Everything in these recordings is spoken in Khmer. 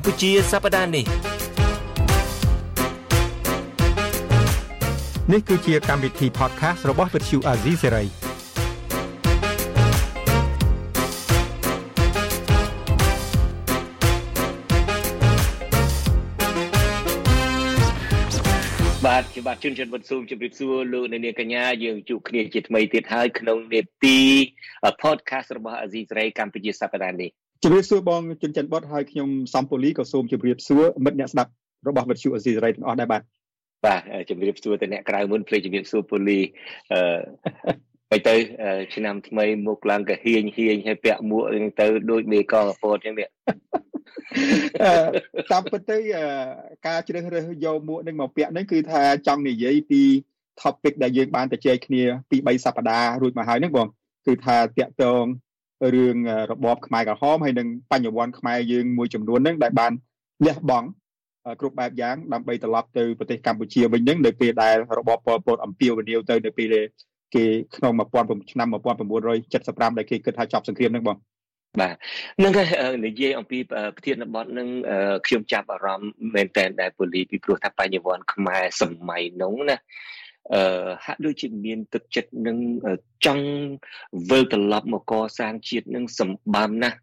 កម្ពុជាសប្តាហ៍នេះនេះគឺជាកម្មវិធី podcast របស់ Vuthu Azizi Serai បាទជាបាទជនជនវត្តស៊ូមជម្រាបសួរលោកអ្នកនាងកញ្ញាយើងជួបគ្នាជាថ្មីទៀតហើយក្នុងនេតិ podcast របស់ Azizi Serai កម្ពុជាសប្តាហ៍នេះ ជំរាបសួរបងជនចិនបុតហើយខ្ញុំសំពូលីក៏សូមជម្រាបសួរមិត្តអ្នកស្ដាប់របស់វិទ្យុអេស៊ីសេរីទាំងអស់ដែរបាទបាទជម្រាបសួរទៅអ្នកក្រៅមុនភ្លេចជម្រាបសួរពូលីអឺហើយទៅឆ្នាំថ្មីមកឡើងក៏ហ៊ាញហ៊ាញហើយពាក់មួកទៅដូចមេកងកពតចឹងនេះតាមពិតទៅការជ្រើសរើសយកមួកនឹងមកពាក់ហ្នឹងគឺថាចង់និយាយពី topic ដែលយើងបានទៅជែកគ្នាពី3សប្តាហ៍រួចមកហើយហ្នឹងបងគឺថាតាក់ទង រឿងរបបខ្មែរក្រហមហើយនឹងបញ្ញវន្តខ្មែរយើងមួយចំនួនហ្នឹងដែលបានលះបង់គ្រប់បែបយ៉ាងដើម្បីត្រឡប់ទៅប្រទេសកម្ពុជាវិញហ្នឹងនៅពេលដែលរបបប៉ុលពតអំពាវនាវទៅនៅពេលគេក្នុង19ឆ្នាំ1975ដែលគេគិតថាចប់សង្គ្រាមហ្នឹងបងបាទនឹងនិយាយអំពីប្រធានបទនឹងខ្ញុំចាប់អារម្មណ៍មែនតើដែលពូលីពីព្រោះថាបញ្ញវន្តខ្មែរសម័យនោះណា អឺហាក់ដូចជាមានទឹកចិត្តនឹងចង់វិលត្រឡប់មកកសាងជាតិនឹងសម្បំណាស់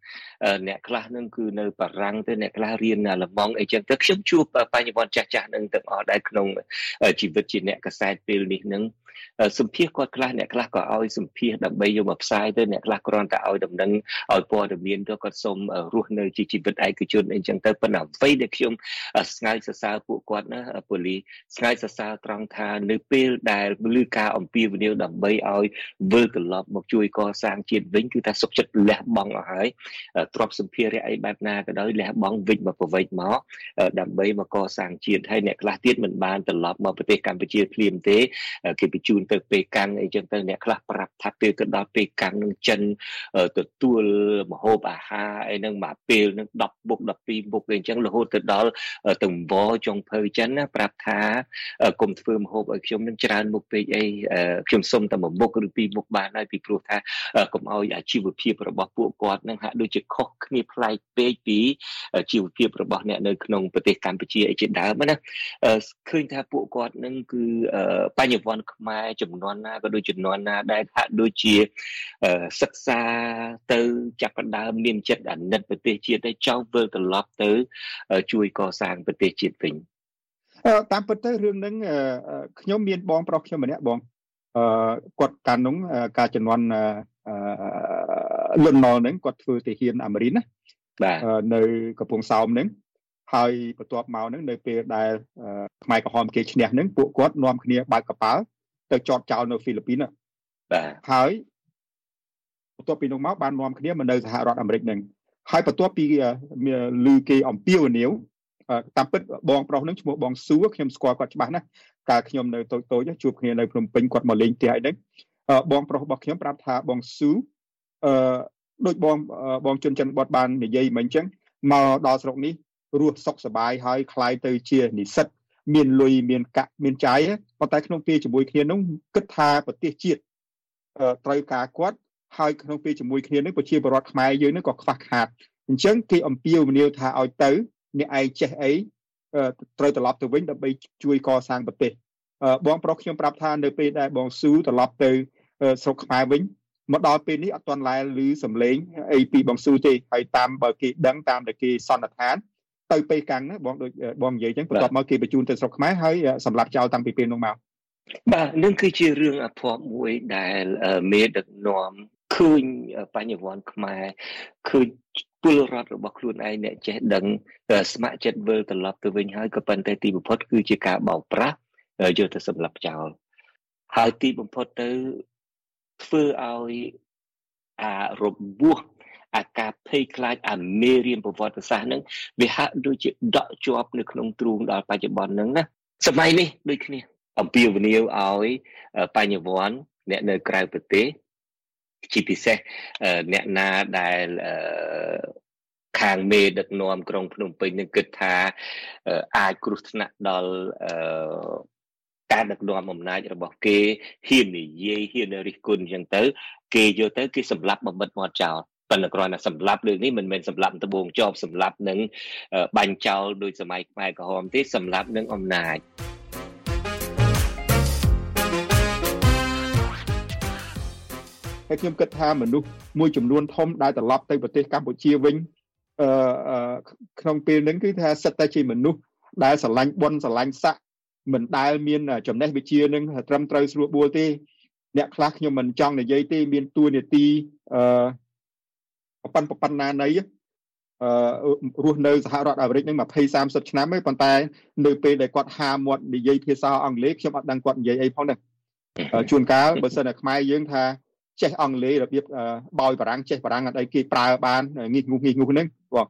អ្នកខ្លះនឹងគឺនៅបារាំងទៅអ្នកខ្លះរៀនលម៉ង់អីចឹងទៅខ្ញុំជួបបញ្ញវន្តចាស់ចាស់នឹងទាំងអស់ដែរក្នុងជីវិតជាអ្នកកសែតពេលនេះនឹងសម្ភារគាត់ខ្លះអ្នកខ្លះក៏ឲ្យសម្ភារដើម្បីយកមកផ្សាយទៅអ្នកខ្លះគ្រាន់តែឲ្យដំណឹងឲ្យព័ត៌មានទៅគាត់សូមរស់នៅជាជីវិតឯកជនអីចឹងទៅប៉ុន្តែអ្វីដែលខ្ញុំស្ងាយសរសើរពួកគាត់ណាពូលីស្ងាយសរសើរត្រង់ថានៅពេលដែលឮការអំពាវនាវដើម្បីឲ្យវិលត្រឡប់មកជួយកសាងជាតិវិញគឺថាសុខចិត្តលះបង់អស់ហើយទ្រព្យសម្ភារៈអីបែបណាក៏ដោយលះបង់វិញមកប្រវេចមកដើម្បីមកកសាងជាតិហើយអ្នកខ្លះទៀតមិនបានត្រឡប់មកប្រទេសកម្ពុជាភ្លាមទេគេបញ្ជូនទៅពេលកាំងអីចឹងទៅអ្នកខ្លះប្រាប់ថាពេលទៅដល់ពេលកាំងនឹងចិនទទួលមហូបអាហារអីហ្នឹងមកពេលនឹង10បុក12បុកអីចឹងរហូតទៅដល់ទង្វចុងភៅចិនណាប្រាប់ថាគុំធ្វើមហូបឲ្យខ្ញុំនឹងច្រើនមុខពេកអីខ្ញុំសុំតែមួយមុខឬពីរមុខបានហើយពីព្រោះថាកុំឲ្យអាជីវភាពរបស់ពួកគាត់នឹងហាក់ដូចជាខុសគ្នាប្លែកពេកពីជីវភាពរបស់អ្នកនៅក្នុងប្រទេសកម្ពុជាអីជាដើមណាឃើញថាពួកគាត់នឹងគឺបញ្ញវន្តខ្មែរចំនួនណាក៏ដូចចំនួនណាដែលហាក់ដូចជាសិក្សាទៅចាប់ផ្ដើមមានចិត្តអាណិតប្រទេសជាតិហើយចង់វិលត្រឡប់ទៅជួយកសាងប្រទេសជាតិវិញ តាមពិតទៅរឿងហ្នឹងខ្ញុំមានបងប្រុសខ្ញុំម្នាក់បងអឺគាត់កាលនោះការចំនួនអឺលន់ណលហ្នឹងគាត់ធ្វើទាហានអាមេរិកណាបាទនៅកំពង់សោមហ្នឹងហើយបន្ទាប់មកហ្នឹងនៅពេលដែលខ្មែរក្រហមគេឈ្នះហ្នឹងពួកគាត់នាំគ្នាបើកកប៉ាល់ទៅចតចោលនៅហ្វីលីពីនបាទហើយបន្ទាប់ពីនោះមកបាននាំគ្នាមកនៅសហរដ្ឋអាមេរិកហ្នឹងហើយបន្ទាប់ពីឮគេអំពាវនាវ តាមពិតបងប្រុសនឹងឈ្មោះបងស៊ូខ្ញុំស្គាល់គាត់ច្បាស់ណាស់កាលខ្ញុំនៅតូចតូចជួបគ្នានៅភ្នំពេញគាត់មកលេងផ្ទះអីហ្នឹងបងប្រុសរបស់ខ្ញុំប្រាប់ថាបងស៊ូអឺដូចបងបងជុនច័ន្ទបតបាននិយាយមិញអញ្ចឹងមកដល់ស្រុកនេះរស់សុខសบายហើយคล้ายទៅជានិស្សិតមានលុយមានកាក់មានចាយប៉ុន្តែក្នុងពេលជាមួយគ្នានោះគិតថាប្រទេសជាតិត្រូវការគាត់ហើយក្នុងពេលជាមួយគ្នានឹងប្រជាពលរដ្ឋខ្មែរយើងនឹងក៏ខ្វះខាតអញ្ចឹងគេអំពាវនាវថាឲ្យទៅ អ្នកឯងចេះអីត្រូវត្រឡប់ទៅវិញដើម្បីជួយកសាងប្រទេសបងប្រុសខ្ញុំប្រាប់ថានៅពេលដែលបងស៊ូត្រឡប់ទៅស្រុកខ្មែរវិញមកដល់ពេលនេះអត់ទាន់ឡែឮសំឡេងអីពីបងស៊ូទេហើយតាមបើគេដឹងតាមដែលគេសន្និដ្ឋានទៅពេលកាំងណាបងដូចបងនិយាយចឹងបន្ទាប់មកគេបញ្ជូនទៅស្រុកខ្មែរហើយសម្រាប់ចោលតាំងពីពេលនោះមកបាទនឹងគឺជារឿងអភ័ព្វមួយដែលមេដឹកនាំ ឃើញបញ្ញវន្តខ្មែរឃើញពលរដ្ឋរបស់ខ្លួនឯងអ្នកចេះដឹងស្ម័គ្រចិត្តវិលត្រឡប់ទៅវិញហើយក៏ប៉ុន្តែទីបំផុតគឺជាការបោកប្រាស់យកទៅសម្លាប់ចោលហើយទីបំផុតទៅធ្វើឲ្យអារបួសអាការភ័យខ្លាចអាមេរៀនប្រវត្តិសាស្ត្រហ្នឹងវាហាក់ដូចជាដកជាប់នៅក្នុងទ្រូងដល់បច្ចុប្បន្នហ្នឹងណាសម័យនេះដូចគ្នាអំពាវនាវឲ្យបញ្ញវន្តអ្នកនៅក្រៅប្រទេស ជាពិសេសអ្នកណាដែលខាងមេដឹកនាំក្រុងភ្នំពេញនឹងគិតថាអាចគ្រោះថ្នាក់ដល់ការដឹកនាំអំណាចរបស់គេហ៊ាននិយាយហ៊ានរិះគន់អញ្ចឹងទៅ គេយកទៅគេសម្លាប់បំបិតមាត់ចោលប៉ុន្តែគ្រាន់តែសម្លាប់លើនេះមិនមែនសម្លាប់ដបងជាប់សម្លាប់នឹងបាញ់ចោលដោយសម័យខ្មែរក្រហមទេសម្លាប់នឹងអំណាច ហើយខ្ញុំគិតថាមនុស្សមួយចំនួនធំដែលត្រឡប់ទៅប្រទេសកម្ពុជាវិញអឺក្នុងពេលហ្នឹងគឺថាសិតតែជាមនុស្សដែលស្រឡាញ់បុណ្យស្រឡាញ់ស័ក្តិមិនដែលមានចំណេះវិជ្ជានឹងត្រឹមត្រូវស្រួលបួលទេអ្នកខ្លះខ្ញុំមិនចង់និយាយទេមានតួនាទីអឺប៉ុណ្ប៉ុណ្ណាណីអឺរស់នៅសហរដ្ឋអាមេរិកនឹង20 30ឆ្នាំហើយប៉ុន្តែនៅពេលដែលគាត់ហាមាត់និយាយភាសាអង់គ្លេសខ្ញុំអត់ដឹងគាត់និយាយអីផងដែរជួនកាលបើសិនតែខ្មែរយើងថា ចេះអង់គ្លេសរបៀបបោយបារាំងចេះបារាំងអត់អីគេប្រើបានងីកងុះងីកងុះហ្នឹងបង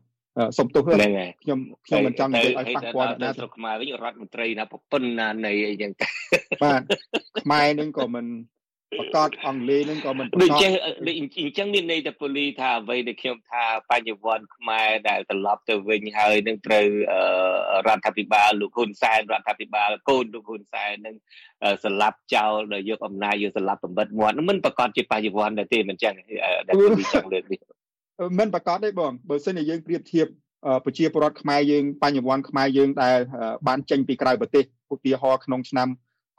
សុំទោសហ្នឹងហើយខ្ញុំខ្ញុំមិនចង់និយាយឲ្យប៉ះពាល់ដល់ស្រុកខ្មែរវិញរដ្ឋមន្ត្រីណាប្រពន្ធណានៃអីចឹងបាទខ្មែរនឹងក៏មិន ប្រកាសអង់គ្លេសនឹងក៏មិនដូចចេះដូចអញ្ចឹងមានន័យថាពូលីថាអ្វីដែលខ្ញុំថាបញ្ញវន្តខ្មែរដែលត្រឡប់ទៅវិញហើយនឹងត្រូវរដ្ឋាភិបាលលោកហ៊ុនសែនរដ្ឋាភិបាលកូនលោកហ៊ុនសែននឹងស្លាប់ចោលដោយយកអំណាចយកស្លាប់បំបិតមាត់មិនប្រកាសជាបញ្ញវន្តដែរទេមិនចឹងដែលពូលីចង់លើកនេះមិនប្រកាសទេបងបើសិនជាយើងប្រៀបធៀបប្រជាពលរដ្ឋខ្មែរយើងបញ្ញវន្តខ្មែរយើងដែលបានចេញពីក្រៅប្រទេសឧទាហរណ៍ក្នុងឆ្នាំ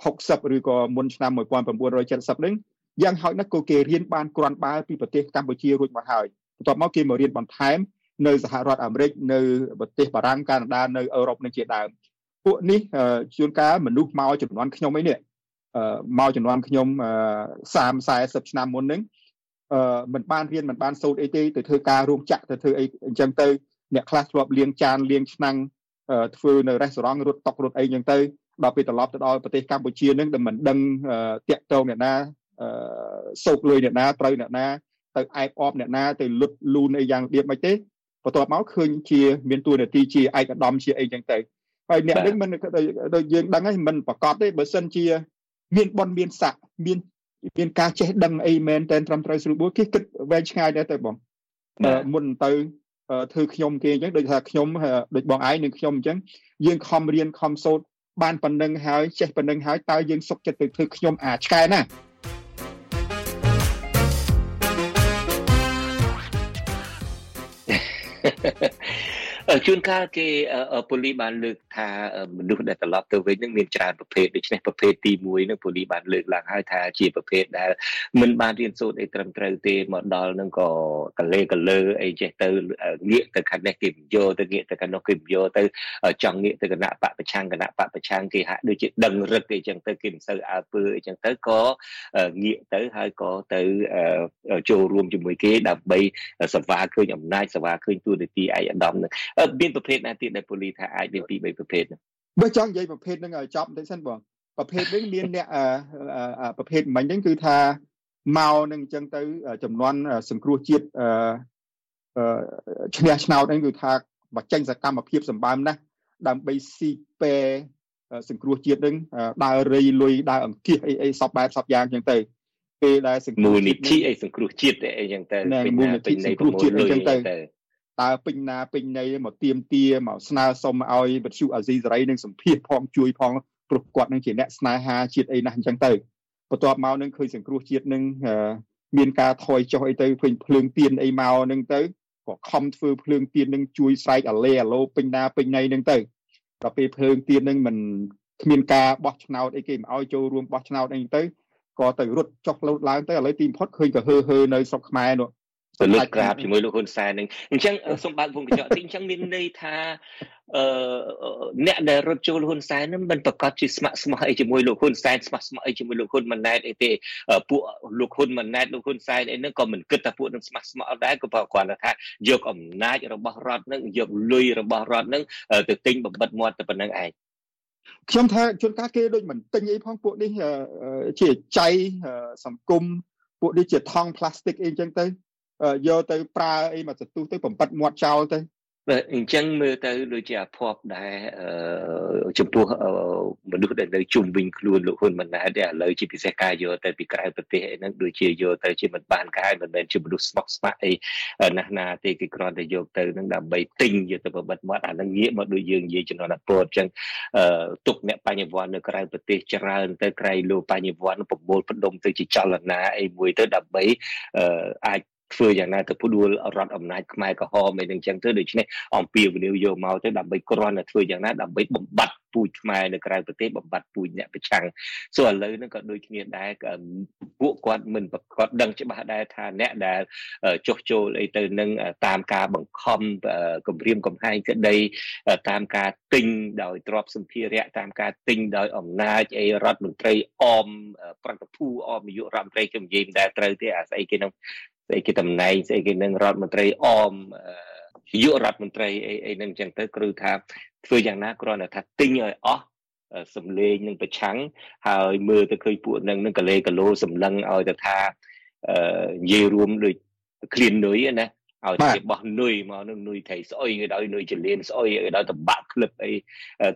60ឬក៏មុនឆ្នាំ1970ហ្នឹងយ៉ាងហោចណាស់ក៏គេរៀនបានគ្រាន់បើពីប្រទេសកម្ពុជារួចមកហើយបន្ទាប់មកគេមករៀនបន្ថែមនៅសហរដ្ឋអាមេរិកនៅប្រទេសបារាំងកាណាដានៅអឺរ៉ុបនឹងជាដើមពួកនេះជួនកាលមនុស្សមកចំនួនខ្ញុំអីនេះមកចំនួនខ្ញុំ30 40ឆ្នាំមុនហ្នឹងអឺមិនបានរៀនមិនបានសូត្រអីទេទៅធ្វើការរោងចក្រទៅធ្វើអីអញ្ចឹងទៅអ្នកខ្លះធ្លាប់លាងចានលាងឆ្នាំងធ្វើនៅរេស្តូរ៉ង់រត់តុករត់អីអញ្ចឹងទៅ ដល់ពេលត្រឡប់ទៅដល់ប្រទេសកម្ពុជានឹងដែលមិនដឹងតាក់ទងអ្នកណាសោកលុយអ្នកណាត្រូវអ្នកណាទៅអែបអបអ្នកណាទៅលុតលូនអីយ៉ាងរបៀបមិនទេបន្ទាប់មកឃើញជាមានតួនាទីជាឯកឧត្តមជាអីចឹងទៅហើយអ្នកនេះមិនដូចយើងដឹងហើយមិនប្រកាសទេបើសិនជា មានបនមានស័កមានមានការចេះដឹងអីមែនតែត្រឹមត្រូវស្រួលបួលគេគិតវែងឆ្ងាយដែរទៅបងមុនទៅធ្វើខ្ញុំគេអញ្ចឹងដូចថាខ្ញុំដូចបងឯងនិងខ្ញុំអញ្ចឹងយើងខំរៀនខំសូត្រ បានប៉ុណ្្នឹងហើយចេះប៉ុណ្្នឹងហើយតើយើងសុខចិត្តទៅធ្វើខ្ញុំអាឆ្កែណា ជួនកាលគេប៉ូលីសបានលើកថាមនុស្សដែលត្រឡប់ទៅវិញនឹងមានច្រើនប្រភេទដូច្នេះប្រភេទទី1នឹងប៉ូលីសបានលើកឡើងហើយថាជាប្រភេទដែលមិនបានរៀនសូត្រអីត្រឹមត្រូវទេមកដល់នឹងក៏កលេកលើអីចេះទៅងាកទៅខាងនេះគេមិនយកទៅងាកទៅខាងនោះគេមិនយកទៅចង់ងាកទៅគណៈបកប្រឆាំងគណៈបកប្រឆាំងគេហាក់ដូចជាដឹងរឹកអីចឹងទៅគេមិនសូវអើពើអីចឹងទៅក៏ងាកទៅហើយក៏ទៅចូលរួមជាមួយគេដើម្បីសង្វាឃើញអំណាចសង្វាឃើញទួនាទីឯកឧត្តមនឹងមានប្រភេទណាទៀតដែលពូលីថាអាចមានពីរបីប្រភេទហ្នឹងបើចង់និយាយប្រភេទហ្នឹងឲ្យចប់បន្តិចសិនបងប្រភេទនេះមានអ្នកប្រភេទមិញហ្នឹងគឺថាមកនឹងអញ្ចឹងទៅចំនួនសង្គ្រោះជាតិឈ្នះឆ្នោតហ្នឹងគឺថាបើចេញសកម្មភាពសម្បើមណាស់ដើម្បីស៊ីពេសង្គ្រោះជាតិនឹងដើររៃលុយដើរអង្គាសអីអីសពបែបសពយ៉ាងអញ្ចឹងទៅពេលដែលសង្គ្រោះមូលនិធិអីសង្គ្រោះជាតិអីអញ្ចឹងទៅពេញមូលនិធិសង្គ្រោះជាតិអីអញ្ចឹងទៅ តើពេញណាពេញណីមកទៀមទាមកស្នើសុំឲ្យវិទ្យុអាស៊ីសេរីនឹងសម្ភាសផងជួយផងព្រោះគាត់នឹងជាអ្នកស្នេហាជាតិអីណាស់អញ្ចឹងទៅបន្ទាប់មកនឹងឃើញសង្គ្រោះជាតិនឹងមានការថយចុះអីទៅឃើញភ្លើងទៀនអីមកនឹងទៅក៏ខំធ្វើភ្លើងទៀននឹងជួយស្រែកអាឡេអាឡូពេញណាពេញណីនឹងទៅដល់ពេលភ្លើងទៀននឹងមិនគ្មានការបោះឆ្នោតអីគេមិនឲ្យចូលរួមបោះឆ្នោតអីទៅក៏ទៅរត់ចុះលោតឡើងទៅឥឡូវទីបំផុតឃើញក៏ហឺហឺនៅស្រុកខ្មែរនោះ ទៅលើកក្រាបជាមួយលោកហ៊ុនសែននឹងអញ្ចឹងសូមបើកវងកញ្ចក់ទីអញ្ចឹងមានន័យថាអឺអ្នកដែលរត់ចូលហ៊ុនសែននឹងមិនប្រកាសជាស្ម័គ្រស្មោះអីជាមួយលោកហ៊ុនសែនស្ម័គ្រស្មោះអីជាមួយលោកហ៊ុនម៉ាណែតអីទេពួកលោកហ៊ុនម៉ាណែតលោកហ៊ុនសែនអីហ្នឹងក៏មិនគិតថាពួកនឹងស្ម័គ្រស្មោះអត់ដែរក៏ប្រកាសថាយកអំណាចរបស់រដ្ឋនឹងយកលុយរបស់រដ្ឋនឹងទៅទិញបំបិតមាត់តែប៉ុណ្្នឹងឯងខ្ញុំថាជួនកាលគេដូចមិនទិញអីផងពួកនេះជាចៃសង្គមពួកនេះជាថង់ផ្លាស្ទិកអីចឹងទៅ យកទៅប្រើអីមកទទូសទៅបំបិតមាត់ចោលទៅបាទអញ្ចឹងមើលទៅដូចជាអភ័ព្វដែរចំពោះមនុស្សដែលនៅជុំវិញខ្លួនលោកហ៊ុនម៉ាណែតឥឡូវជាពិសេសការយកទៅពីក្រៅប្រទេសអីហ្នឹងដូចជាយកទៅជាមិនបានកាយមិនមែនជាមនុស្សស្មោះស្ម័គ្រអីណាស់ណាទេគេគ្រាន់តែយកទៅហ្នឹងដើម្បីទិញយកទៅបបិទមាត់អាហ្នឹងងាកមកដូចយើងនិយាយចំនួនអពតអញ្ចឹងទុកអ្នកបញ្ញវន្តនៅក្រៅប្រទេសច្រើនទៅក្រៃលោកបញ្ញវន្តប្រមូលផ្ដុំទៅជាចលនាអីមួយទៅដើម្បីអាច ធ្វើយ៉ាងណាទៅផ្ដួលរដ្ឋអំណាចខ្មែរក្រហមអីនឹងចឹងទៅដូច្នេះអំពាវនាវយកមកទៅដើម្បីគ្រាន់តែធ្វើយ៉ាងណាដើម្បីបំបត្តិពូជខ្មែរនៅក្រៅប្រទេសបំបត្តិពូជអ្នកប្រឆាំងសូឥឡូវហ្នឹងក៏ដូចគ្នាដែរពួកគាត់មិនប្រកាសដឹងច្បាស់ដែរថាអ្នកដែលចុះចូលអីទៅនឹងតាមការបង្ខំគម្រាមកំហែងក្តីតាមការទិញដោយទ្រព្យសម្ភារៈតាមការទិញដោយអំណាចអីរដ្ឋមន្ត្រីអមប្រតិភូអមនាយករដ្ឋមន្ត្រីខ្ញុំនិយាយមិនដែលត្រូវទេអាស្អីគេនឹង ស្អីគេតំណែងស្អីគេនឹងរដ្ឋមន្ត្រីអមនាយករដ្ឋមន្ត្រីអីអីនឹងអញ្ចឹងទៅគឺថាធ្វើយ៉ាងណាគ្រាន់តែថាទិញឲ្យអស់សំលេងនឹងប្រឆាំងហើយមើលទៅឃើញពួកនឹងនឹងកលេកលោសម្លឹងឲ្យទៅថាអឺនិយាយរួមដូចក្លៀននុយណាឲ្យគេបោះនុយមកនឹងនុយថៃស្អុយគេដោយនុយចលៀនស្អុយគេដោយតបាក់ក្លឹបអី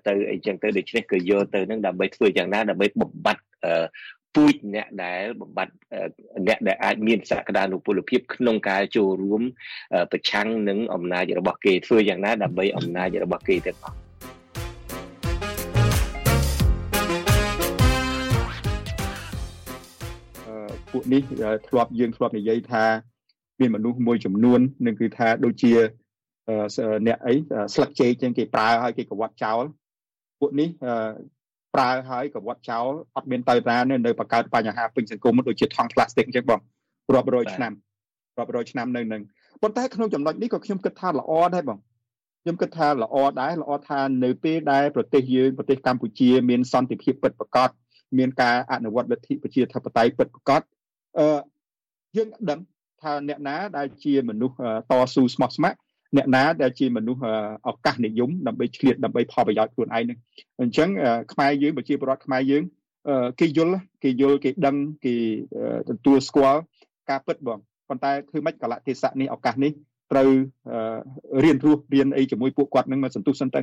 ទៅអីចឹងទៅដូច្នេះក៏យកទៅនឹងដើម្បីធ្វើយ៉ាងណាដើម្បីបំបត្តិ ពូជអ្នកដែលបំបត្តិអ្នកដែលអាចមានសក្តានុពលភាពក្នុងការចូលរួមប្រឆាំងនឹងអំណាចរបស់គេធ្វើយ៉ាងណាដើម្បីអំណាចរបស់គេទាំងអស់ពួកនេះធ្លាប់យើងធ្លាប់និយាយថាមានមនុស្សមួយចំនួននឹងគឺថាដូចជាអ្នកអីស្លឹកចេកចឹងគេប្រើឲ្យគេកវត្តចោលពួកនេះ ប្រើហើយកវត្តចោលអត់មានទៅតានៅបង្កើតបញ្ហាពេញសង្គមដូចជាថង់ផ្លាស្ទិកអញ្ចឹងបងរាប់រយឆ្នាំរាប់រយឆ្នាំនៅនឹងប៉ុន្តែក្នុងចំណុចនេះក៏ខ្ញុំគិតថាល្អដែរបងខ្ញុំគិតថាល្អដែរល្អថានៅពេលដែលប្រទេសយើងប្រទេសកម្ពុជាមានសន្តិភាពពិតប្រាកដមានការអនុវត្តលទ្ធិប្រជាធិបតេយ្យពិតប្រាកដអឺយើងដឹងថាអ្នកណាដែលជាមនុស្សតស៊ូស្មោះស្ម័គ្រ អ្នកណាដែលជាមនុស្សឱកាសនិយមដើម្បីឆ្លៀតដើម្បីផលប្រយោជន៍ខ្លួនឯងនឹងអញ្ចឹងខ្មែរយើងប្រជាពលរដ្ឋខ្មែរយើងគេយល់គេយល់គេដឹងគេទទួលស្គាល់ការពិតបងប៉ុន្តែធ្វើម៉េចកលៈទេសៈនេះឱកាសនេះត្រូវរៀនរស់រៀនអីជាមួយពួកគាត់នឹងមកសន្ទុះសិនទៅ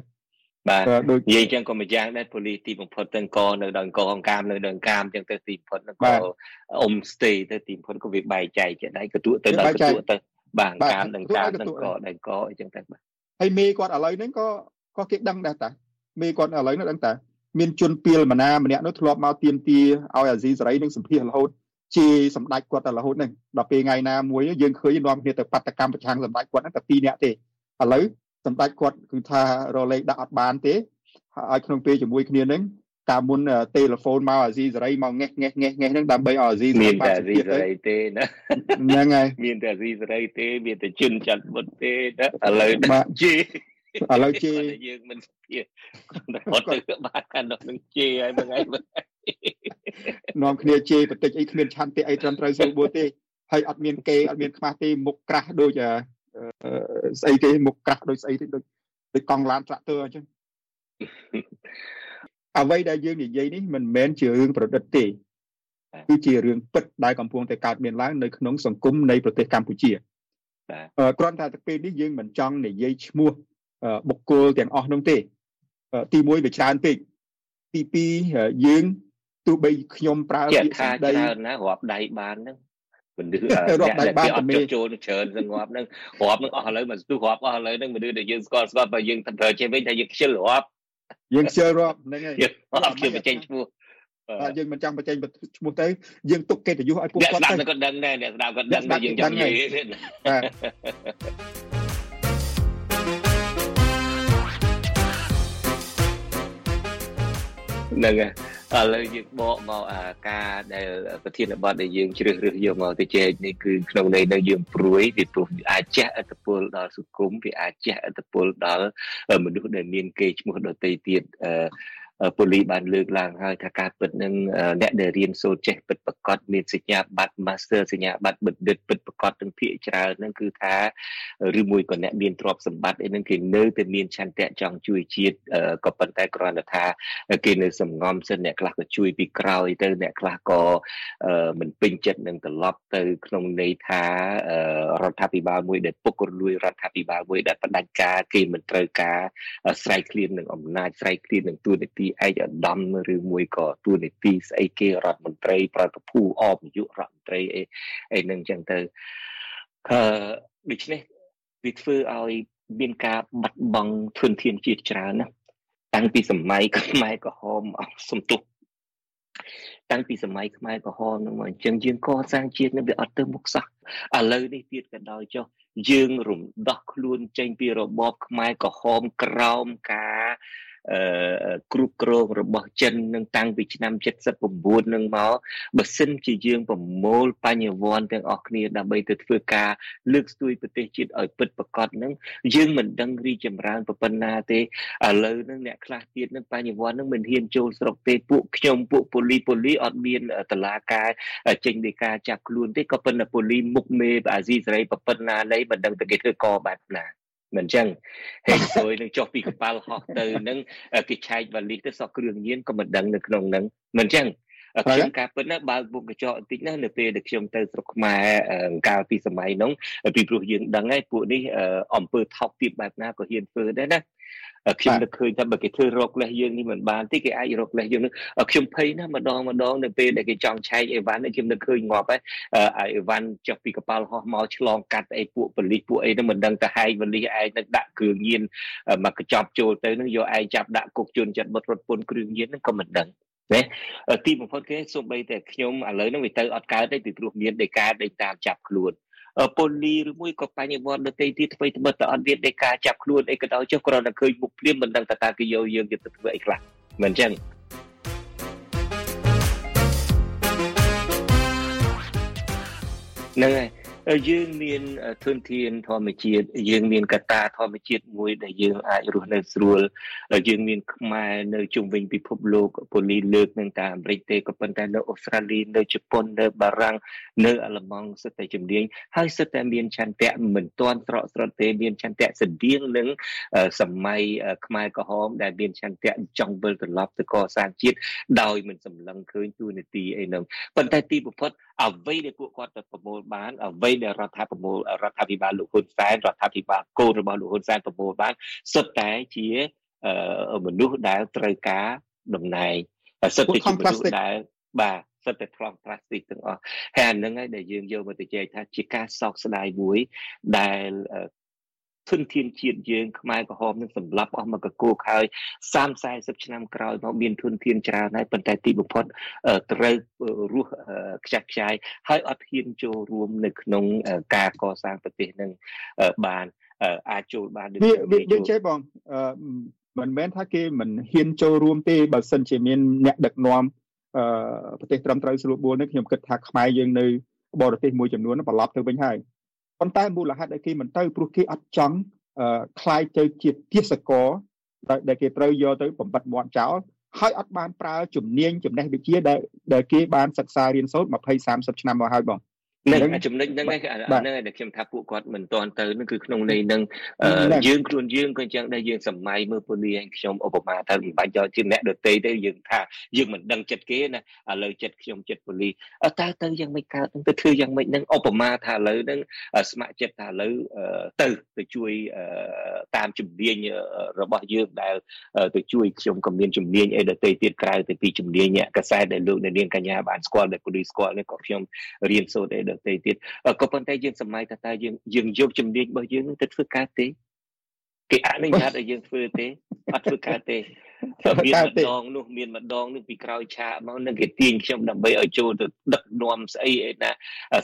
បាទដូចនិយាយចឹងក៏ម្យ៉ាងដែរប៉ូលីសទីបំផុតទាំងកនៅដល់កងកាមនៅដល់កាមចឹងទៅទីបំផុតក៏អ៊ុំស្ទេទៅទីបំផុតក៏វាបែកចែកចេះដែរក៏ទួទៅដល់ក៏ទួទៅ បាទកាមនឹងកាមនឹងកដែរកអីចឹងទៅបាទហើយមេគាត់ឥឡូវហ្នឹងក៏ក៏គេដឹងដែរតាមេគាត់ឥឡូវហ្នឹងដឹងតាមានជនពីលមណាម្នាក់នោះធ្លាប់មកទៀមទាឲ្យអាស៊ីសេរីនឹងសម្ភាររហូតជាសម្ដេចគាត់តែរហូតហ្នឹងដល់ពេលថ្ងៃណាមួយយើងឃើញនាំគ្នាទៅបាតកម្មប្រឆាំងសម្ដេចគាត់ហ្នឹងតែ2នាក់ទេឥឡូវសម្ដេចគាត់គឺថារលេខដាក់អត់បានទេឲ្យក្នុងពេលជាមួយគ្នានឹង កាលមុនទេលេហ្វូនមកអាស៊ីសេរីមកងេះងេះងេះងេះហ្នឹងដើម្បីឲ្យអាស៊ីសេរីមានតែអាស៊ីសេរីទេណាហ្នឹងហើយមានតែអាស៊ីសេរីទេមានតែជិនចាត់បុតទេណាឥឡូវជីឥឡូវជេយើងមិនជាអត់ទៅបាត់កាន់ដល់នឹងជេហើយមួយថ្ងៃមួយនាំគ្នាជេបន្តិចអីគ្មានឆន្ទៈអីត្រឹមត្រូវស្រួលបួទេហើយអត់មានគេអត់មានខ្មាស់ទេមុខក្រាស់ដូចស្អីទេមុខក្រាស់ដូចស្អីទេដូចដូចកង់ឡានត្រាក់ទ័រអញ្ចឹង អ្វីដែលយើងនិយាយនេះមិនមែនជារឿងប្រឌិតទេគឺជារឿងពិតដែលកំពុងតែកើតមានឡើងនៅក្នុងសង្គមនៃប្រទេសកម្ពុជាគ្រាន់តែទៅពេលនេះយើងមិនចង់និយាយឈ្មោះបុគ្គលទាំងអស់នោះទេទី1វាច្រើនពេកទី2យើងទោះបីខ្ញុំប្រើពាក្យថាច្រើនណារាប់ដៃបានហ្នឹងមនុស្សរាប់ដៃបានតែមានចូលច្រើនសង្រាប់ហ្នឹងរាប់នឹងអស់ឥឡូវមកស្ទុះរាប់អស់ឥឡូវហ្នឹងមនុស្សដែលយើងស្គាល់ស្គាល់បើយើងធ្វើចេះវិញថាយើងខ្ជិលរាប់ យើងខ្ជិលរាប់ហ្នឹងហើយអត់ខ្ញុំបញ្ចេញឈ្មោះបាទយើងមិនចង់បញ្ចេញឈ្មោះទៅយើងទុកកិត្តិយសឲ្យពួកគាត់ទៅអ្នកស្ដាប់ក៏ដឹងដែរអ្នកស្ដាប់ក៏ដឹងដែរយើងចង់និយាយបាទ ហ្នឹងហើយឥឡូវយើងបកមកអាការដែលប្រធានបទដែលយើងជ្រើសរើសយកមកទៅជែកនេះគឺក្នុងន័យនៅយើងព្រួយពីព្រោះវាអាចជះឥទ្ធិពលដល់សង្គមវាអាចជះឥទ្ធិពលដល់មនុស្សដែលមានគេឈ្មោះដតីទៀតអឺ ប៉ូលីសបានលើកឡើងហើយថាការពិតនឹងអ្នកដែលរៀនសូត្រចេះពិតប្រកបមានសញ្ញាបត្រ Master សញ្ញាបត្របណ្ឌិតពិតប្រកបទាំងភាគច្រើនហ្នឹងគឺថាឬមួយក៏អ្នកមានទ្រព្យសម្បត្តិអីហ្នឹងគេនៅតែមានឆន្ទៈចង់ជួយជាតិក៏ប៉ុន្តែគ្រាន់តែថាគេនៅសំងំសិនអ្នកខ្លះក៏ជួយពីក្រោយទៅអ្នកខ្លះក៏មិនពេញចិត្តនឹងត្រឡប់ទៅក្នុងន័យថារដ្ឋាភិបាលមួយដែលពុករលួយរដ្ឋាភិបាលមួយដែលផ្ដាច់ការគេមិនត្រូវការស្រែកឃ្លាននឹងអំណាចស្រែកឃ្លាននឹងទួនាទីឯកឧត្តមឬមួយក៏ទួនាទីស្អីគេរដ្ឋមន្ត្រី ប្រតិភូអបនាយករដ្ឋមន្ត្រីអីអីនឹងចឹងទៅអឺដូច្នេះវាធ្វើឲ្យមានការបាត់បង់ធនធានជាតិច្រើនណាតាំងពីសម័យខ្មែរក្រហមអស់សំទុះតាំងពីសម័យខ្មែរក្រហមនឹងមកអញ្ចឹងយើងកសាងជាតិនឹងវាអត់ទៅមុខសោះឥឡូវនេះទៀតក៏ដោយចុះយើងរំដោះខ្លួនចេញពីរបបខ្មែរក្រហមក្រោមការ គ្រប់គ្រងរបស់ចិននឹងតាំងពីឆ្នាំ79នឹងមកបើសិនជាយើងប្រមូលបញ្ញវន្តទាំងអស់គ្នាដើម្បីទៅធ្វើការលើកស្ទួយប្រទេសជាតិឲ្យពិតប្រាកដនឹងយើងមិនដឹងរីចម្រើនប៉ុណ្ណាទេឥឡូវនឹងអ្នកខ្លះទៀតនឹងបញ្ញវន្តនឹងមិនហ៊ានចូលស្រុកទេពួកខ្ញុំពួកប៉ូលីប៉ូលីអត់មានតឡាការចេញនៃការចាប់ខ្លួនទេក៏ប៉ុន្តែប៉ូលីមុខមេអាស៊ីសេរីប៉ុណ្ណាណីមិនដឹងតែគេធ្វើកបែបណា មិនអញ្ចឹងហេតុស្រួយនឹងចុះពីកប៉ាល់ហោះទៅនឹងគេឆែកវ៉ាលីទៅសក់គ្រឿងញៀនក៏មិនដឹងនៅក្នុងនឹងមិនអញ្ចឹងខ្ញុំការពិតណាបើកមុខកញ្ចក់បន្តិចណានៅពេលដែលខ្ញុំទៅស្រុកខ្មែរកាលពីសម័យនោះពីព្រោះយើងដឹងហើយពួកនេះអំពើថោកទាបបែបណាក៏ហ៊ានធ្វើដែរណា ខ្ញុំនឹកឃើញថាបើគេធ្វើរកលេសយើងនេះមិនបានទេគេអាចរកលេសយើងនឹងខ្ញុំភ័យណាស់ម្ដងម្ដងនៅពេលដែលគេចង់ឆែកអីវ៉ាន់ខ្ញុំនឹកឃើញងាប់ហើយអីវ៉ាន់ចុះពីកប៉ាល់ហោះមកឆ្លងកាត់អីពួកប៉លិសពួកអីហ្នឹងមិនដឹងទៅហែកប៉លិសឯងនឹងដាក់គ្រឿងញៀនមកកញ្ចប់ចូលទៅនឹងយកឯងចាប់ដាក់គុកជន់ចិត្តបុតរត់ពន្ធគ្រឿងញៀនហ្នឹងក៏មិនដឹងណាទីបំផុតគេសូម្បីតែខ្ញុំឥឡូវហ្នឹងវាទៅអត់កើតទេពីព្រោះមានដីកាដេញតាមចាប់ខ្លួន ប៉ូលីឬមួយក៏បញ្ញវន្តដទៃទៀតធ្វើត្បិតតែអត់មាននៃការចាប់ខ្លួនអីក៏ដោយចុះគ្រាន់តែឃើញមុខភ្លាមមិនដឹងថាតើគេយកយើងទៅធ្វើអីខ្លះមិនអញ្ចឹងហ្នឹងហើយ យើងមានធនធានធម្មជាតិយើងមានកត្តាធម្មជាតិមួយដែលយើងអាចរស់នៅស្រួលយើងមានខ្មែរនៅជុំវិញពិភពលោកប៉ូលីលើកនឹងតែអាមេរិកទេក៏ប៉ុន្តែនៅអូស្ត្រាលីនៅជប៉ុននៅបារាំងនៅអាល្លឺម៉ង់សិតតែជំនាញហើយសិតតែមានឆន្ទៈមិនទាន់ស្រកស្រត់ទេមានឆន្ទៈស្តៀងនឹងសម័យខ្មែរក្រហមដែលមានឆន្ទៈចង់វិលត្រឡប់ទៅកសាងជាតិដោយមិនសម្លឹងឃើញទូនាទីអីហ្នឹងប៉ុន្តែទីបំផុតអ្វីដែលពួកគាត់ទៅប្រមូលបានអ្វីដែលរដ្ឋាភិបាលរដ្ឋាភិបាលលោកហ៊ុនសែនរដ្ឋាភិបាលកូនរបស់លោកហ៊ុនសែនប្រមូលបានសុទ្ធតែជាមនុស្សដែលត្រូវការតំណែងសុទ្ធតែជាមនុស្សដែលបាទសិតតែប្លង់ផ្លាស្ទិកទាំងអស់ហើយអានឹងហើយដែលយើងយកមកទៅចែកថាជាការសោកស្ដាយមួយដែល ធនធានជាតិយើងខ្មែរក្រហមនឹងសម្លាប់អស់មកកគោកហើយ30 40ឆ្នាំក្រោយមកមានធនធានច្រើនហើយប៉ុន្តែទីបំផុតត្រូវរស់ខ្ចាស់ខ្ចាយហើយអត់ហ៊ានចូលរួមនៅក្នុងការកសាងប្រទេសនឹងបានអាចចូលបានដូចយើងចេះបងមិនមែនថាគេមិនហ៊ានចូលរួមទេបើសិនជាមានអ្នកដឹកនាំប្រទេសត្រឹមត្រូវស្រួលបួលនេះខ្ញុំគិតថាខ្មែរយើងនៅបរទេសមួយចំនួនត្រឡប់ទៅវិញហើយ ប៉ុន្តែមូលហេតុដែលគេមិនទៅព្រោះគេអត់ចង់คล้ายទៅជាទាសកលដែលគេត្រូវយកទៅបំបត្តិមាត់ចោលហើយអត់បានប្រើជំនាញចំណេះវិជ្ជាដែលដែលគេបានសិក្សារៀនសូត្រ20 30ឆ្នាំមកហើយបង នឹងចំណុចហ្នឹងឯងហ្នឹងឯងដែលខ្ញុំថាពួកគាត់មិនទាន់ទៅនឹងគឺក្នុងន័យនឹងយើងខ្លួនយើងក៏អញ្ចឹងដែរយើងសម័យមើលពូលីឯងខ្ញុំឧបមាថាមិនបាច់យកជាអ្នកដទៃទេយើងថាយើងមិនដឹងចិត្តគេណាឥឡូវចិត្តខ្ញុំចិត្តពូលីតើទៅយ៉ាងម៉េចកើតទៅធ្វើយ៉ាងម៉េចនឹងឧបមាថាឥឡូវហ្នឹងស្ម័គ្រចិត្តថាឥឡូវទៅទៅជួយតាមជំនាញរបស់យើងដែលទៅជួយខ្ញុំក៏មានជំនាញអីដទៃទៀតក្រៅទៅពីជំនាញអ្នកកសែតដែលលោកអ្នកនាងកញ្ញាបានស្គាល់ដែលពូលីស្គាល់នេះក៏ខ្ញុំរៀនសូត្រអីដទៃទៀតក៏ប៉ុន្តែយើងសម័យថាតើយើងយើងយកជំនាញរបស់យើងនឹងទៅធ្វើការទេគេអនុញ្ញាតឲ្យយើងធ្វើទេអត់ធ្វើការទេមានម្ដងនោះមានម្ដងនោះពីក្រោយឆាកមកនឹងគេទាញខ្ញុំដើម្បីឲ្យចូលទៅដឹកនាំស្អីអីណា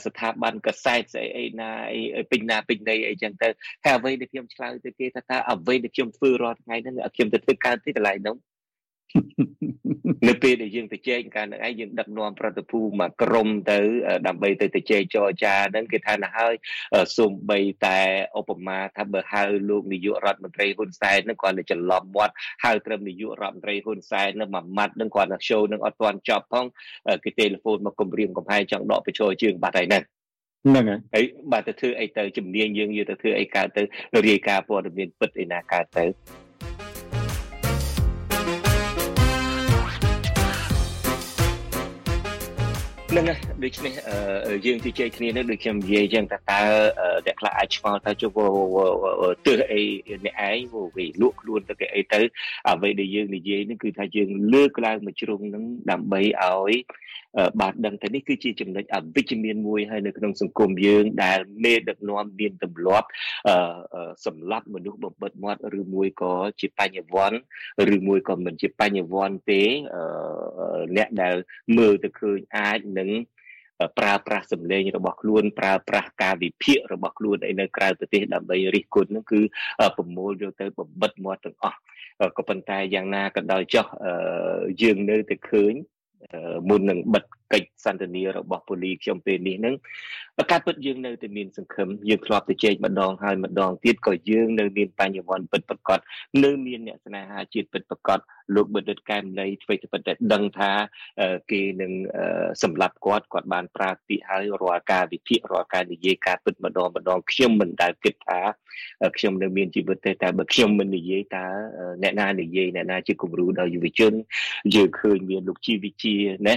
ស្ថាប័នកសែតស្អីអីណាអីពេញណាពេញណីអីចឹងទៅហើយអ្វីដែលខ្ញុំឆ្លើយទៅគេថាតើអ្វីដែលខ្ញុំធ្វើរាល់ថ្ងៃហ្នឹងខ្ញុំទៅធ្វើកើតទេកន្លែងនោះ នៅពេលដែលយើងទៅជែកកាលនឹងឯងយើងដឹកនាំប្រតិភូមកក្រុមទៅ ដើម្បីទៅទៅជែកចរចាហ្នឹងគេថាណាហើយសូម្បីតែឧបមាថាបើហៅលោកនាយករដ្ឋមន្ត្រីហ៊ុនសែនហ្នឹងគាត់ទៅច្រឡំមាត់ហៅត្រឹមនាយករដ្ឋមន្ត្រីហ៊ុនសែនហ្នឹងមួយម៉ាត់ហ្នឹងគាត់ទៅ show ហ្នឹងអត់ទាន់ចប់ផងគេទេលេហ្វូនមកគម្រាមកំហែងចង់ដកបញ្ចូលជើងបាត់ហើយហ្នឹងហ្នឹងហើយបាទទៅធ្វើអីទៅជំនាញយើងយកទៅធ្វើអីកើតទៅរាយការណ៍ព័ត៌មានពិតឯណាកើតទៅ នឹងហើយដូច្នេះយើងជជែកគ្នានេះដូចខ្ញុំនិយាយអញ្ចឹងថាតើអ្នកខ្លះអាចឆ្ងល់ថាជុំទើសអីអ្នកឯងវាលក់ខ្លួនទៅគេអីទៅអ្វីដែលយើងនិយាយនេះគឺថាយើងលើកឡើងមកជ្រុងហ្នឹងដើម្បីឲ្យ បាទដឹងថានេះគឺជាចំណុចអវិជ្ជមានមួយហើយនៅក្នុងសង្គមយើងដែលមេដឹកនាំមានទម្លាប់សម្លាប់មនុស្សបំបិតមាត់ឬមួយក៏ជាបញ្ញវន្តឬមួយក៏មិនជាបញ្ញវន្តទេអ្នកដែលមើលទៅឃើញអាចនឹងប្រើប្រាស់សម្លេងរបស់ខ្លួនប្រើប្រាស់ការវិភាគរបស់ខ្លួនឯនៅក្រៅប្រទេសដើម្បីរិះគន់ហ្នឹងគឺប្រមូលយកទៅបបិទមាត់ទាំងអស់ក៏ប៉ុន្តែយ៉ាងណាក៏ដោយចុះយើងនៅតែឃើញ មុននឹងបិទកិច្ចសន្ទនារបស់ប៉ូលីខ្ញុំពេលនេះហ្នឹងការពិតយើងនៅតែមានសង្ឃឹមយើងធ្លាប់ទៅជែកម្ដងហើយម្ដងទៀតក៏យើងនៅមានបញ្ញវន្តពិតប្រកបនៅមានអ្នកស្នេហាជាតិពិតប្រកបលោកបណ្ឌិតកែមលីធ្វើទៅពិតតែដឹងថាគេនឹងសម្លាប់គាត់គាត់បានប្រើពាក្យហើយរាល់ការវិភាគរាល់ការនិយាយការពិតម្ដងម្ដងខ្ញុំមិនដែលគិតថាខ្ញុំនៅមានជីវិតទេតែបើខ្ញុំមិននិយាយតើអ្នកណានិយាយអ្នកណាជាគំរូដល់យុវជនយើងឃើញមានលោកជីវិជាណា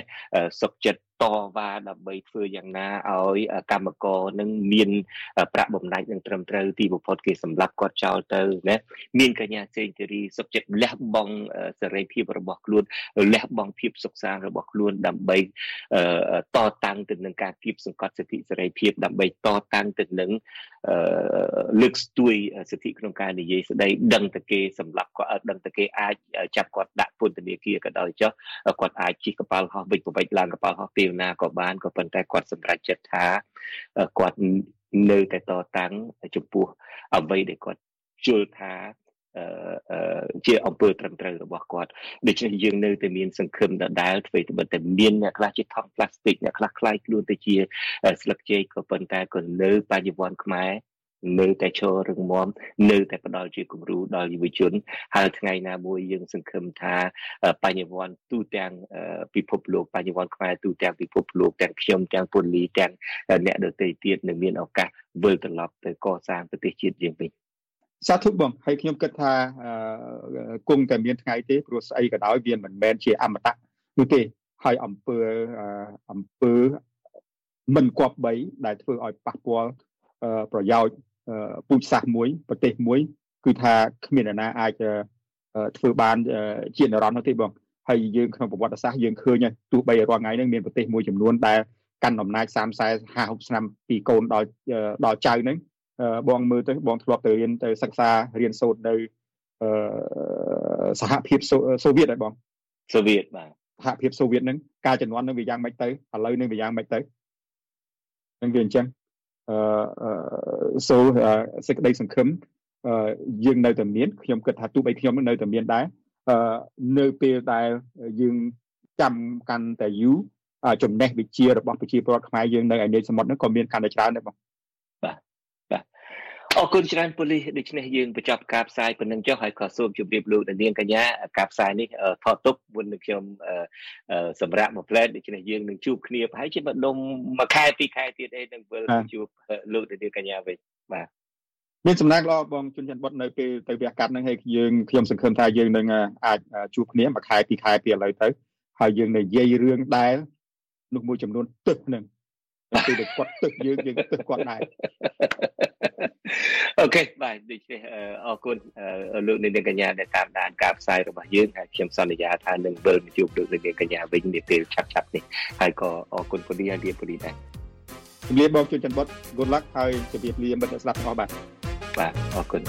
សុកចិ ត្តតវ៉ាដើម្បីធ្វើយ៉ាងណាឲ្យកម្មករនឹងមានប្រាក់បំណាច់នឹងត្រឹមត្រូវទីបំផុតគេសម្លាប់គាត់ចោលទៅណាមានកញ្ញាសេងធារីសុខចិត្តលះបង់សេរីភាពរបស់ខ្លួនលះបង់ភាពសុខសាន្តរបស់ខ្លួនដើម្បីតតាំងទៅនឹងការគៀបសង្កត់សិទ្ធិសេរីភាពដើម្បីតតាំងទៅនឹងលើកស្ទួយសិទ្ធិក្នុងការនិយាយស្ដីដឹងតែគេសម្លាប់គាត់ដឹងតែគេអាចចាប់គាត់ដាក់ពន្ធនាគារក៏ដោយចុះគាត់អាចជិះកប៉ាល់ហោះវិច្ចប្រវិច្ចឡើងកប៉ាល់ហោះពេវណាក៏បានក៏ប៉ុន្តែគាត់សម្រេចចិត្តថាគាត់នៅតែតតាំងចំពោះអ្វីដែលគាត់ជល់ថាជាអង្គើត្រឹមត្រូវរបស់គាត់ដូច្នេះយើងនៅតែមានសង្ឃឹមដដែលអ្វីត្បិតតែមានអ្នកខ្លះជាថង់ផ្លាស្ទិកអ្នកខ្លះខ្លាយខ្លួនទៅជាស្លឹកចេកក៏ប៉ុន្តែក៏នៅបច្ចុប្បន្នខ្មែរ នៅតែឈររឹងមាំនៅតែផ្ដល់ជាគំរូដល់យុវជនហើយថ្ងៃណាមួយយើងសង្ឃឹមថាបញ្ញវន្តទូទាំងពិភពលោកបញ្ញវន្តខ្មែរទូទាំងពិភពលោកទាំងខ្ញុំទាំងពលីទាំងអ្នកដទៃទៀតនឹងមានឱកាសវិលត្រឡប់ទៅកសាងប្រទេសជាតិយើងវិញសាធុបងហើយខ្ញុំគិតថាគង់តែមានថ្ងៃទេព្រោះស្អីក៏ដោយវាមិនមែនជាអមតៈនោះទេហើយអំពើអំពើមិនគប្បីដែលធ្វើឲ្យប៉ះពាល់ប្រយោជន៍ ពូជសាសន៍មួយប្រទេសមួយ គឺថាគ្មាននរណាអាចធ្វើបានជានរណនោះទេបងហើយយើងក្នុងប្រវត្តិសាស្ត្រយើងឃើញទោះបីរាល់ថ្ងៃហ្នឹងមានប្រទេសមួយចំនួនដែលកាន់អំណាច30 40 50ឆ្នាំពីកូនដល់ដល់ចៅហ្នឹងបងមើលទៅបងធ្លាប់ទៅរៀនទៅសិក្សារៀនសូត្រនៅសហភាពសូវៀតហើយបងសូវៀតបាទសហភាពសូវៀតហ្នឹងការជំនាន់នឹងវាយ៉ាងម៉េចទៅឥឡូវនឹងវាយ៉ាងម៉េចទៅនឹងវាអញ្ចឹងអឺ សូសេចក្តីសង្ឃឹមយើងនៅតែមានខ្ញុំគិតថាទោះបីខ្ញុំនៅតែមានដែរអឺនៅពេលដែលយើងចាំកាន់តែយូរចំណេះវិជ្ជារបស់ប្រជាពលរដ្ឋខ្មែរយើងនៅឯនេសមុទ្រហ្នឹងក៏មានកាន់តែច្រើនដែរបង អរគុណច្រើនប៉ូលីសដូច្នេះយើងបញ្ចប់ការផ្សាយប៉ុណ្្នឹងចុះហើយក៏សូមជម្រាបលោកនាងកញ្ញាការផ្សាយនេះថតទុកមុននឹងខ្ញុំសម្រាប់មួយផ្លែតដូច្នេះយើងនឹងជួបគ្នាប្រហែលជាមួយដុំមួយខែពីរខែទៀតអីនឹងវិលជួបលោកនាងកញ្ញាវិញបាទមានសំណាងល្អបងជុនច័ន្ទបុតនៅពេលទៅវះកាត់នឹងហើយយើងខ្ញុំសង្ឃឹមថាយើងនឹងអាចជួបគ្នាមួយខែពីរខែពីឥឡូវទៅហើយយើងនិយាយរឿងដែលនោះមួយចំនួនទឹកនឹងពេលដែលគាត់ទឹកយើងយើងទឹកគាត់ដែរ អូខេបាទដូច្នេះអរគុណលោកនាងកញ្ញាដែលតាមដានការផ្សាយរបស់យើងហើយខ្ញុំសន្យាថានឹងវិលមកជួបលោកនាងកញ្ញាវិញនាពេលឆាប់ៗនេះហើយក៏អរគុណពូលីហើយលាពូលីដែរជំរាបបងជួនច័ន្ទបុត good luck ហើយជម្រាបលាមិត្តអ្នកស្ដាប់ទាំងអស់បាទបាទអរគុណ